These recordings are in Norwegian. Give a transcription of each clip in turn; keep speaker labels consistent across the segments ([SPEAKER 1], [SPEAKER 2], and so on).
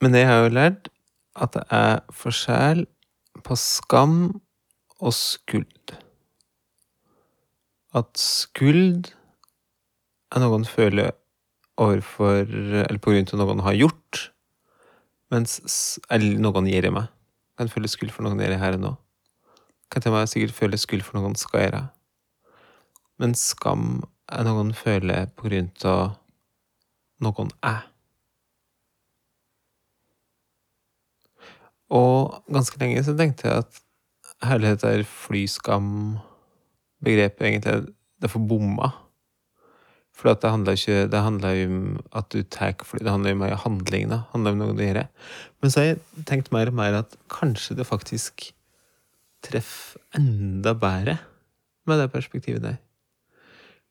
[SPEAKER 1] Men jeg har jo lært at det er forskjell på skam og skuld. At skuld er noe en føler overfor Eller på grunn av noe en har gjort, mens Eller noen gir meg. Kan føle skyld for noen gjør her og nå. Kan til meg sikkert føle skyld for noen skal gjøre. Men skam er noe en føler på grunn av noen er. Og ganske lenge så tenkte jeg at hele dette flyskam-begrepet egentlig det er for bomma. For det handler ikke Det handler jo om at du tar fly, det handler jo om handlingene. Det handler om noe du gjør. Men så har jeg tenkt mer og mer at kanskje det faktisk treffer enda bedre med det perspektivet der.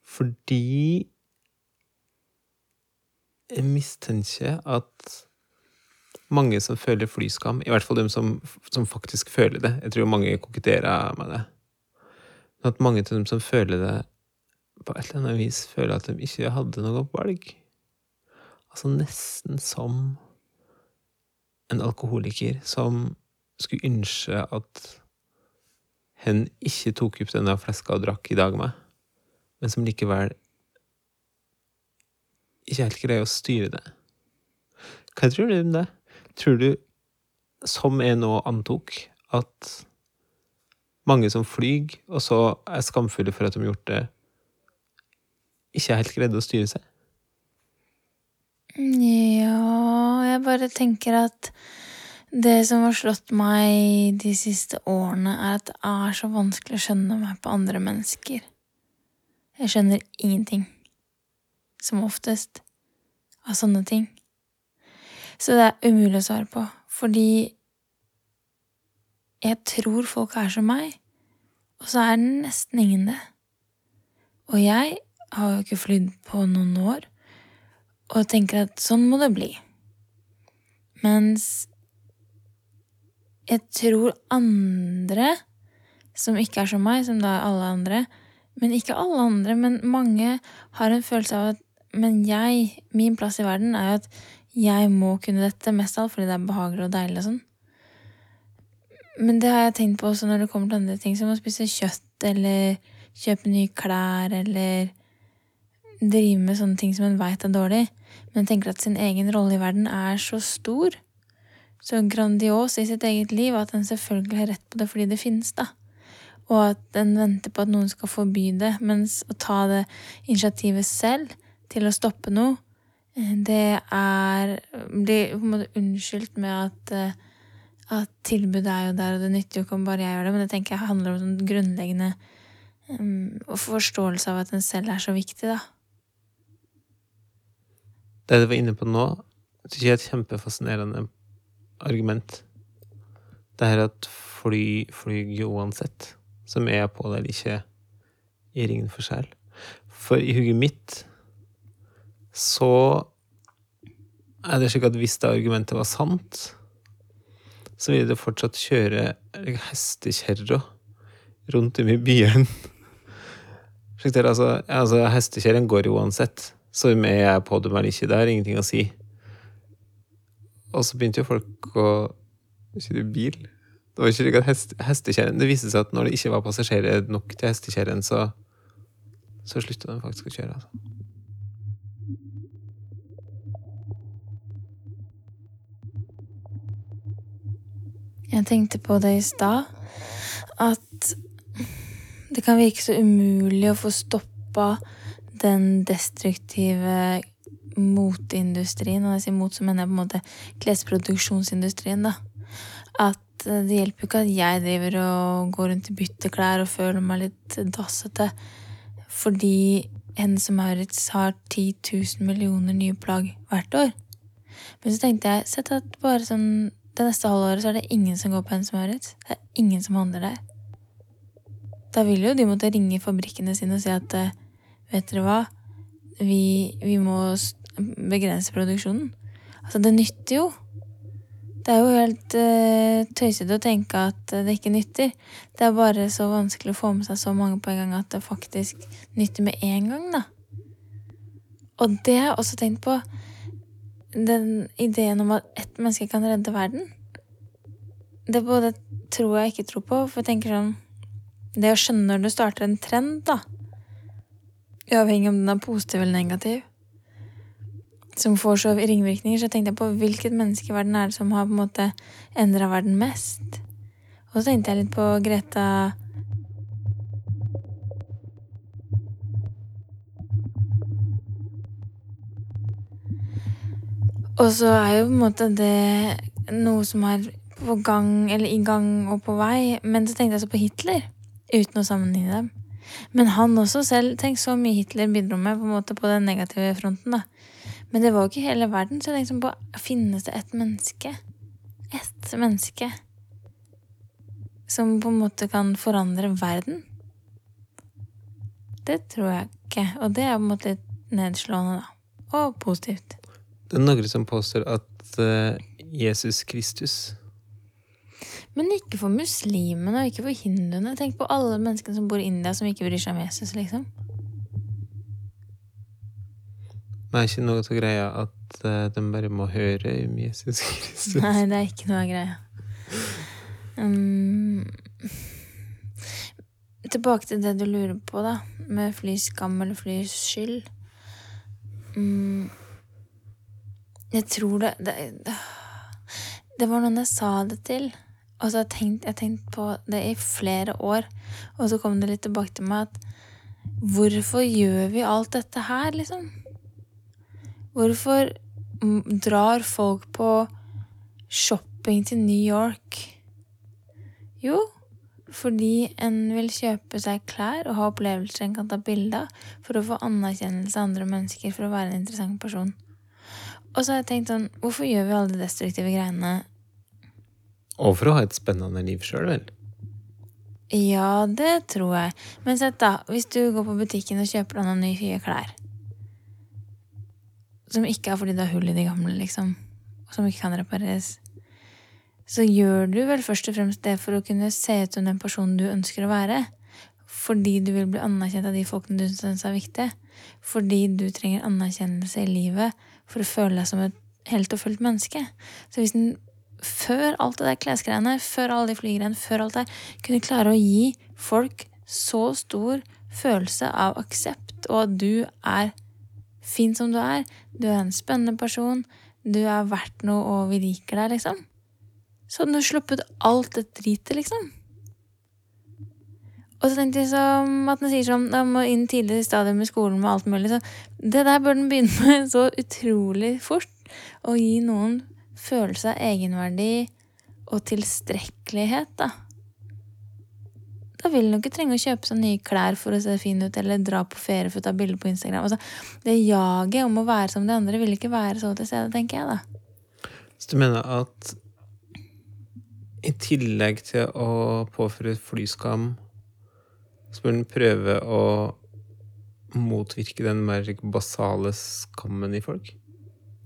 [SPEAKER 1] Fordi jeg mistenker at mange som føler flyskam, i hvert fall dem som, som faktisk føler det Jeg tror mange koketterer med det. Men at mange av dem som føler det, på et eller annet vis føler at de ikke hadde noe valg. Altså nesten som en alkoholiker som skulle ønske at hen ikke tok opp denne fleska og drakk i dag med, men som likevel ikke helt greier å styre det. Hva tror du om det? Tror du, som jeg nå antok, at mange som flyr, og så er skamfulle for at de har gjort det, ikke er helt greide å styre seg?
[SPEAKER 2] Ja Jeg bare tenker at det som har slått meg de siste årene, er at det er så vanskelig å skjønne meg på andre mennesker. Jeg skjønner ingenting, som oftest, av sånne ting. Så det er umulig å svare på, fordi jeg tror folk er som meg, og så er det nesten ingen det. Og jeg har jo ikke flydd på noen år, og tenker at sånn må det bli. Mens jeg tror andre som ikke er som meg, som da er alle andre, men ikke alle andre, men mange har en følelse av at men jeg, min plass i verden, er jo at jeg må kunne dette, mest av alt fordi det er behagelig og deilig og sånn. Men det har jeg tenkt på også når det kommer til andre ting, som å spise kjøtt eller kjøpe nye klær eller drive med sånne ting som en veit er dårlig, men tenker at sin egen rolle i verden er så stor, så grandios i sitt eget liv, at en selvfølgelig har rett på det fordi det finnes, da. Og at en venter på at noen skal forby det, mens å ta det initiativet selv til å stoppe noe, det er Blir på en måte unnskyldt med at, eh, at tilbudet er jo der, og det nytter jo ikke om bare jeg gjør det, men det tenker jeg handler om sånn grunnleggende um, forståelse av at en selv er så viktig, da.
[SPEAKER 1] Det du var inne på nå, syns jeg er et kjempefascinerende argument. Det er at fly flyr uansett, som er på eller ikke, gir ingen forskjell. For i hugget mitt så er det slik at hvis det argumentet var sant, så ville det fortsatt kjøre hestekjerra rundt om i byen. Altså, altså Hestekjerren går uansett, så om jeg er på dem eller ikke, det har ingenting å si. Og så begynte jo folk å kjøre bil. Det var ikke slik at hest, Det viste seg at når det ikke var passasjerer nok til hestekjerren, så, så slutta de faktisk å kjøre. altså.
[SPEAKER 2] Jeg tenkte på det i stad, at det kan virke så umulig å få stoppa den destruktive moteindustrien, og når jeg sier mot, så mener jeg på en måte klesproduksjonsindustrien, da. At det hjelper jo ikke at jeg driver og går rundt i bytteklær og føler meg litt dassete, fordi Hennes Maurits har 10 000 millioner nye plagg hvert år. Men så tenkte jeg, sett at bare sånn det neste halvåret så er det ingen som går på Hennes Maurits. Det er ingen som handler der. Da vil jo de måtte ringe fabrikkene sine og si at eh, vet dere hva, vi, vi må begrense produksjonen. Altså, det nytter jo. Det er jo helt uh, tøysete å tenke at det ikke nytter. Det er bare så vanskelig å få med seg så mange på en gang at det faktisk nytter med en gang, da. Og det har jeg også tenkt på den ideen om at ett menneske kan redde verden, det både tror jeg ikke tror på. For jeg tenker sånn Det å skjønne når du starter en trend, da, uavhengig om den er positiv eller negativ, som får så ringvirkninger, så tenkte jeg på hvilket menneske i verden er det som har på en måte endra verden mest. Og så tenkte jeg litt på Greta Og så er jo på en måte det noe som er på gang, eller i gang og på vei. Men så tenkte jeg så på Hitler, uten å sammenligne dem. Men han også selv, tenk så mye Hitler bidro med på en måte på den negative fronten. da. Men det var jo ikke hele verden, så jeg tenkte sånn på finnes det et menneske? Ett menneske som på en måte kan forandre verden? Det tror jeg ikke, og det er på en måte litt nedslående, da. Og positivt.
[SPEAKER 1] Det er noen som påstår at eh, Jesus Kristus
[SPEAKER 2] Men ikke for muslimene og ikke for hinduene. Tenk på alle menneskene som bor i India som ikke bryr seg om Jesus, liksom.
[SPEAKER 1] Men er ikke noe av greia at eh, de bare må høre om Jesus Kristus?
[SPEAKER 2] Nei, det er ikke noe av greia. Um, tilbake til det du lurer på, da, med flys skam eller flys skyld. Um, jeg tror det, det Det var noen jeg sa det til. Og så har tenkt, jeg tenkt på det i flere år, og så kom det litt tilbake til meg at Hvorfor gjør vi alt dette her, liksom? Hvorfor drar folk på shopping til New York? Jo, fordi en vil kjøpe seg klær og ha opplevelser en kan ta bilde av, for å få anerkjennelse av andre mennesker for å være en interessant person. Og så har jeg tenkt sånn, hvorfor gjør vi alle de destruktive greiene?
[SPEAKER 1] Og for å ha et spennende liv sjøl, vel?
[SPEAKER 2] Ja, det tror jeg. Men sett da, hvis du går på butikken og kjøper deg noen nye klær Som ikke er fordi det er hull i de gamle, liksom. Og som ikke kan repareres. Så gjør du vel først og fremst det for å kunne se ut som den personen du ønsker å være. Fordi du vil bli anerkjent av de folkene du syns er viktige. Fordi du trenger anerkjennelse i livet for å føle deg som et helt og fullt menneske. Så hvis den før alt det der klesgreiene, før alle de flygreiene, før alt det kunne klare å gi folk så stor følelse av aksept, og at du er fin som du er, du er en spennende person, du er verdt noe, og vi liker deg, liksom. Så hadde du sluppet alt det dritet, liksom. Og så tenkte jeg som at den sier sånn da må inn tidlig i stadium i skolen med alt mulig. Så det der bør den begynne med så utrolig fort. Å gi noen følelse av egenverdi og tilstrekkelighet, da. Da vil du ikke trenge å kjøpe seg nye klær for å se fin ut, eller dra på ferie for å ta bilder på Instagram. Altså, det jaget om å være som de andre vil ikke være så til stede, tenker jeg, da.
[SPEAKER 1] Så du mener at i tillegg til å påføre flyskam, så bør en prøve å motvirke den mer basale skammen i folk?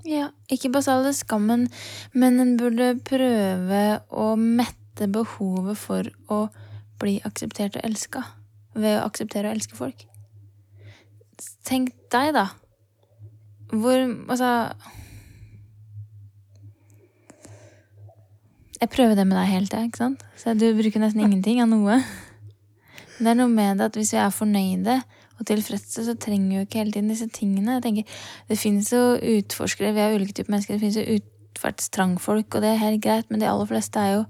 [SPEAKER 2] Ja, ikke basale skammen, men en burde prøve å mette behovet for å bli akseptert og elska ved å akseptere og elske folk. Tenk deg, da. Hvor Altså Jeg prøver det med deg hele tida, ikke sant? Så du bruker nesten ingenting av noe. Det er noe med det at hvis vi er fornøyde og tilfredse, så trenger vi jo ikke hele tiden disse tingene. Jeg tenker, Det finnes jo utforskere, vi er ulike typer mennesker, det finnes jo utferdstrangfolk, og det er helt greit, men de aller fleste er jo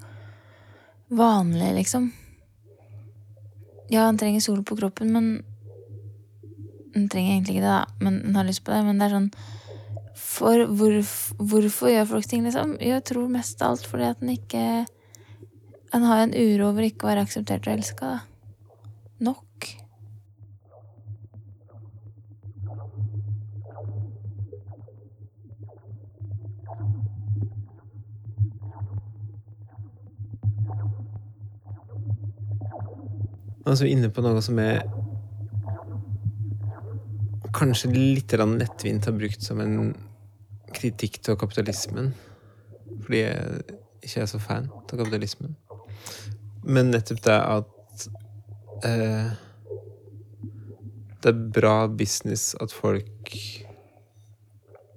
[SPEAKER 2] vanlige, liksom. Ja, han trenger sol på kroppen, men Han trenger egentlig ikke det, da, men han har lyst på det. Men det er sånn For hvorfor, hvorfor gjør folk ting, liksom? Jeg tror mest av alt fordi at han ikke Han har en uro over ikke å være akseptert og elska, da.
[SPEAKER 1] Altså inne på noe som er kanskje litt lettvint har brukt som en kritikk til kapitalismen. Fordi jeg ikke er så fan av kapitalismen. Men nettopp det at eh, Det er bra business at folk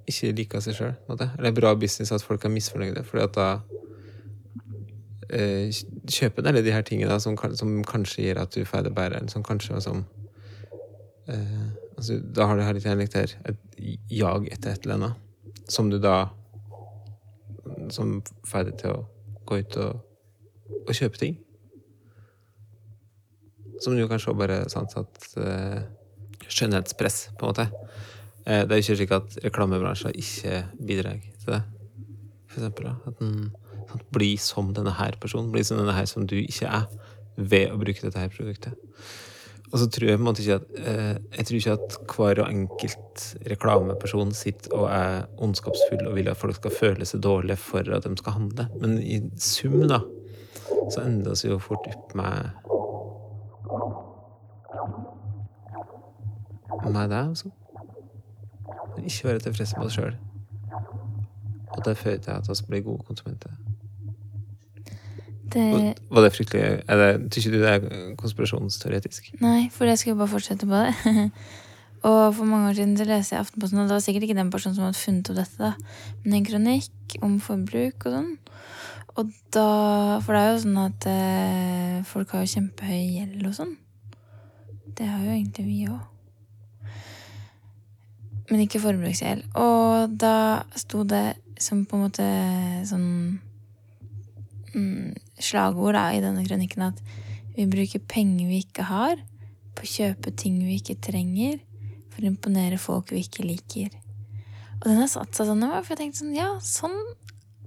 [SPEAKER 1] ikke liker seg sjøl. Eller bra business at folk er misfornøyde, fordi at da eh, kjøper en alle de her tingene da, som, som kanskje gir at du får det bedre, som kanskje som eh, altså, Da har du her litt her, her, et jag etter et eller annet, som du da Som får deg til å gå ut og, og kjøpe ting. Som du kanskje også bare sant at eh, skjønnhetspress, på en måte. Eh, det er jo ikke slik at reklamebransjen ikke bidrar til det. For eksempel, da. At den sånn, blir som denne her personen. Blir som denne her som du ikke er, ved å bruke dette her produktet. Og så tror jeg på en måte ikke at eh, Jeg tror ikke at hver og enkelt reklameperson sitter og er ondskapsfull og vil at folk skal føle seg dårlige for at de skal handle. Men i sum, da, så ender vi jo fort opp med Med det, altså. Ikke være tilfreds med oss sjøl. Og det fører til at vi blir gode konsumenter.
[SPEAKER 2] Det,
[SPEAKER 1] Var det fryktelig er det, Tykker du det er konspirasjonsteoretisk?
[SPEAKER 2] nei, for jeg skulle bare fortsette på det. og for mange år siden så leste jeg Aftenposten, og det var sikkert ikke den personen som hadde funnet opp dette, da, men en kronikk om forbruk og sånn. Og da For det er jo sånn at eh, folk har jo kjempehøy gjeld og sånn. Det har jo egentlig vi òg. Men ikke forbruksgjeld. Og da sto det som på en måte sånn mm, slagord da, i denne kronikken at vi bruker penger vi ikke har, på å kjøpe ting vi ikke trenger, for å imponere folk vi ikke liker. Og den har satt seg sånn for jeg tenkte sånn, ja, sånn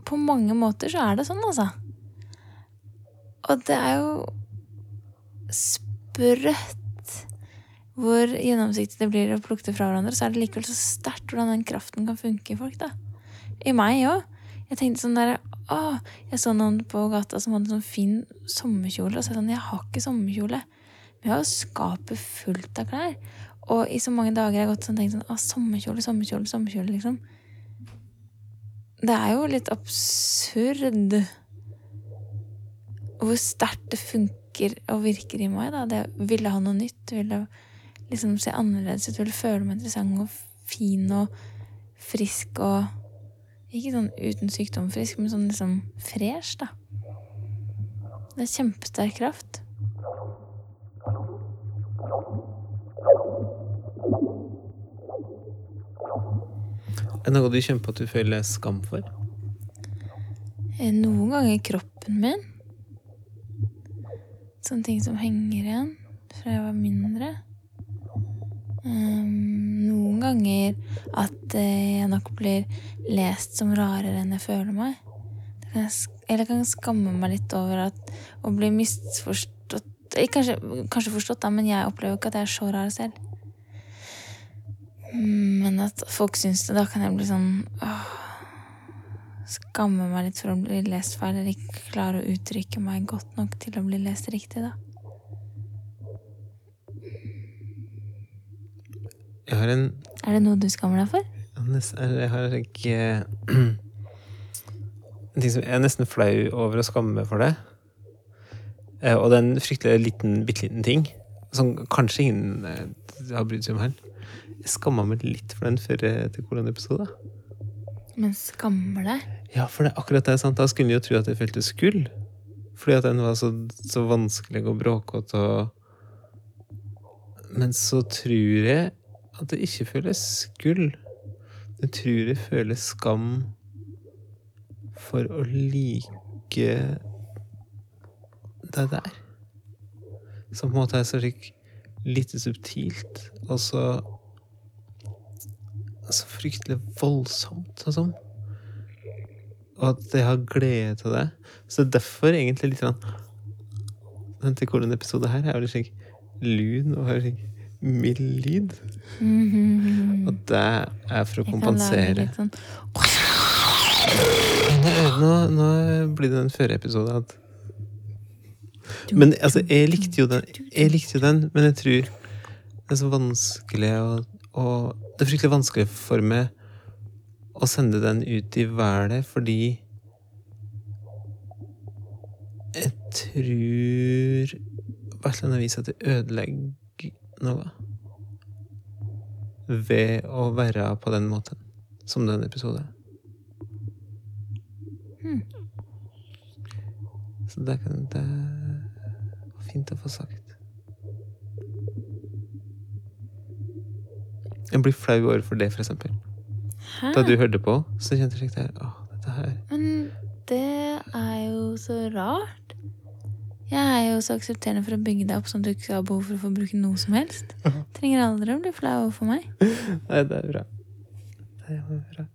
[SPEAKER 2] På mange måter så er det sånn, altså. Og det er jo sprøtt hvor gjennomsiktig det blir å plukke det fra hverandre, så er det likevel så sterkt hvordan den kraften kan funke i folk, da. I meg òg. Jeg tenkte sånn der Å, jeg så noen på gata som hadde sånn fin sommerkjole, og så er det sånn Jeg har ikke sommerkjole. Men jeg har jo skapet fullt av klær. Og i så mange dager har jeg gått sånn tenkt sånn Å, sommerkjole, sommerkjole, sommerkjole, liksom. Det er jo litt absurd hvor sterkt det funker og virker i meg, da. Det ville ha noe nytt, ville liksom se annerledes ut, vil føle meg interessant og fin og frisk og Ikke sånn uten sykdom frisk, men sånn liksom fresh, da. Det er kjempesterk kraft.
[SPEAKER 1] Er det noe du kjenner på at du føler skam for?
[SPEAKER 2] Eh, Noen ganger kroppen min. Sånne ting som henger igjen fra jeg var mindre. Ehm, noen ganger at eh, jeg nok blir lest som rarere enn jeg føler meg. Eller jeg kan skamme meg litt over at, å bli misforstått eh, kanskje, kanskje forstått, da, men jeg opplever ikke at jeg er så rar selv. Mm, Men at folk syns det, da kan jeg bli sånn åh, Skamme meg litt for å bli lest feil, eller ikke klare å uttrykke meg godt nok til å bli lest riktig, da.
[SPEAKER 1] Jeg har en
[SPEAKER 2] Er det noe du skammer deg for?
[SPEAKER 1] Jeg har ikke En ting som jeg er nesten flau over å skamme meg for det. Eh, Og det er en fryktelig liten, bitte liten ting. Som kanskje ingen eh, har brydd seg om her. Jeg skamma meg litt for den før eh, til koronaepisode.
[SPEAKER 2] Men skammer deg?
[SPEAKER 1] Ja, for det er akkurat det. sant? Da skulle jeg jo tro at jeg følte skyld. Fordi at den var så, så vanskelig og bråkete og Men så tror jeg at det ikke føles skyld. Jeg tror jeg føler skam for å like det der. Som på en måte er så slik lite subtilt, og så så fryktelig voldsomt og sånn og at jeg har glede til det. Så derfor egentlig litt sånn Den til episode her er jo litt slik lun og slik mild lyd.
[SPEAKER 2] Mhm.
[SPEAKER 1] Og det er for å
[SPEAKER 2] Jeg
[SPEAKER 1] kompensere.
[SPEAKER 2] sånn
[SPEAKER 1] Nå, nå blir det en føreepisode at Men altså, jeg likte jo den, jeg likte jo den men jeg tror det er så vanskelig å, å Det er fryktelig vanskelig for meg å sende den ut i været, fordi jeg tror på et eller annet vis at det ødelegger noe ved å være på den måten. som den episoden
[SPEAKER 2] Hmm.
[SPEAKER 1] Så det, kan, det var fint å få sagt. Jeg blir flau overfor det, for eksempel.
[SPEAKER 2] Hæ?
[SPEAKER 1] Da du hørte på, så kjente jeg slik der dette her
[SPEAKER 2] Men det er jo så rart. Jeg er jo så aksepterende for å bygge deg opp sånn at du ikke har behov for å få bruke noe som helst. Trenger aldri å bli flau overfor meg.
[SPEAKER 1] Nei, det er bra. Det er bra.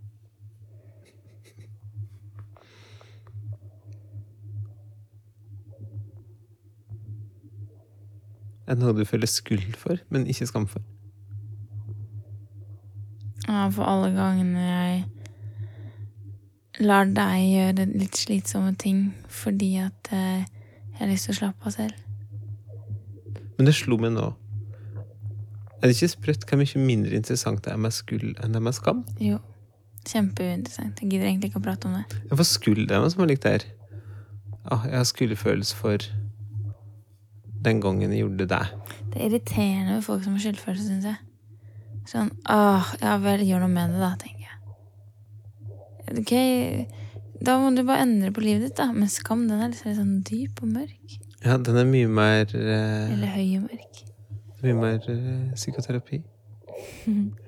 [SPEAKER 1] Er det noe du føler skyld for, men ikke skam for?
[SPEAKER 2] Ja, for alle gangene jeg lar deg gjøre litt slitsomme ting fordi at eh, jeg har lyst til å slappe av selv.
[SPEAKER 1] Men det slo meg nå. Er det ikke sprøtt hvor mye mindre interessant det er med skuld enn det er med skam?
[SPEAKER 2] Jo. Kjempeinteressant. Jeg gidder egentlig ikke å prate om det.
[SPEAKER 1] Ja, for det er noe som er likt der. Ah, jeg har skyldfølelse for den gangen jeg gjorde det.
[SPEAKER 2] Det er irriterende med folk som har skyldfølelse, syns jeg. Sånn åh, ja vel, gjør noe med det, da, tenker jeg. Ok, da må du bare endre på livet ditt, da. Men skam, den er liksom litt sånn dyp og mørk.
[SPEAKER 1] Ja, den er mye mer eh,
[SPEAKER 2] Eller høy og mørk.
[SPEAKER 1] Mye mer eh, psykoterapi.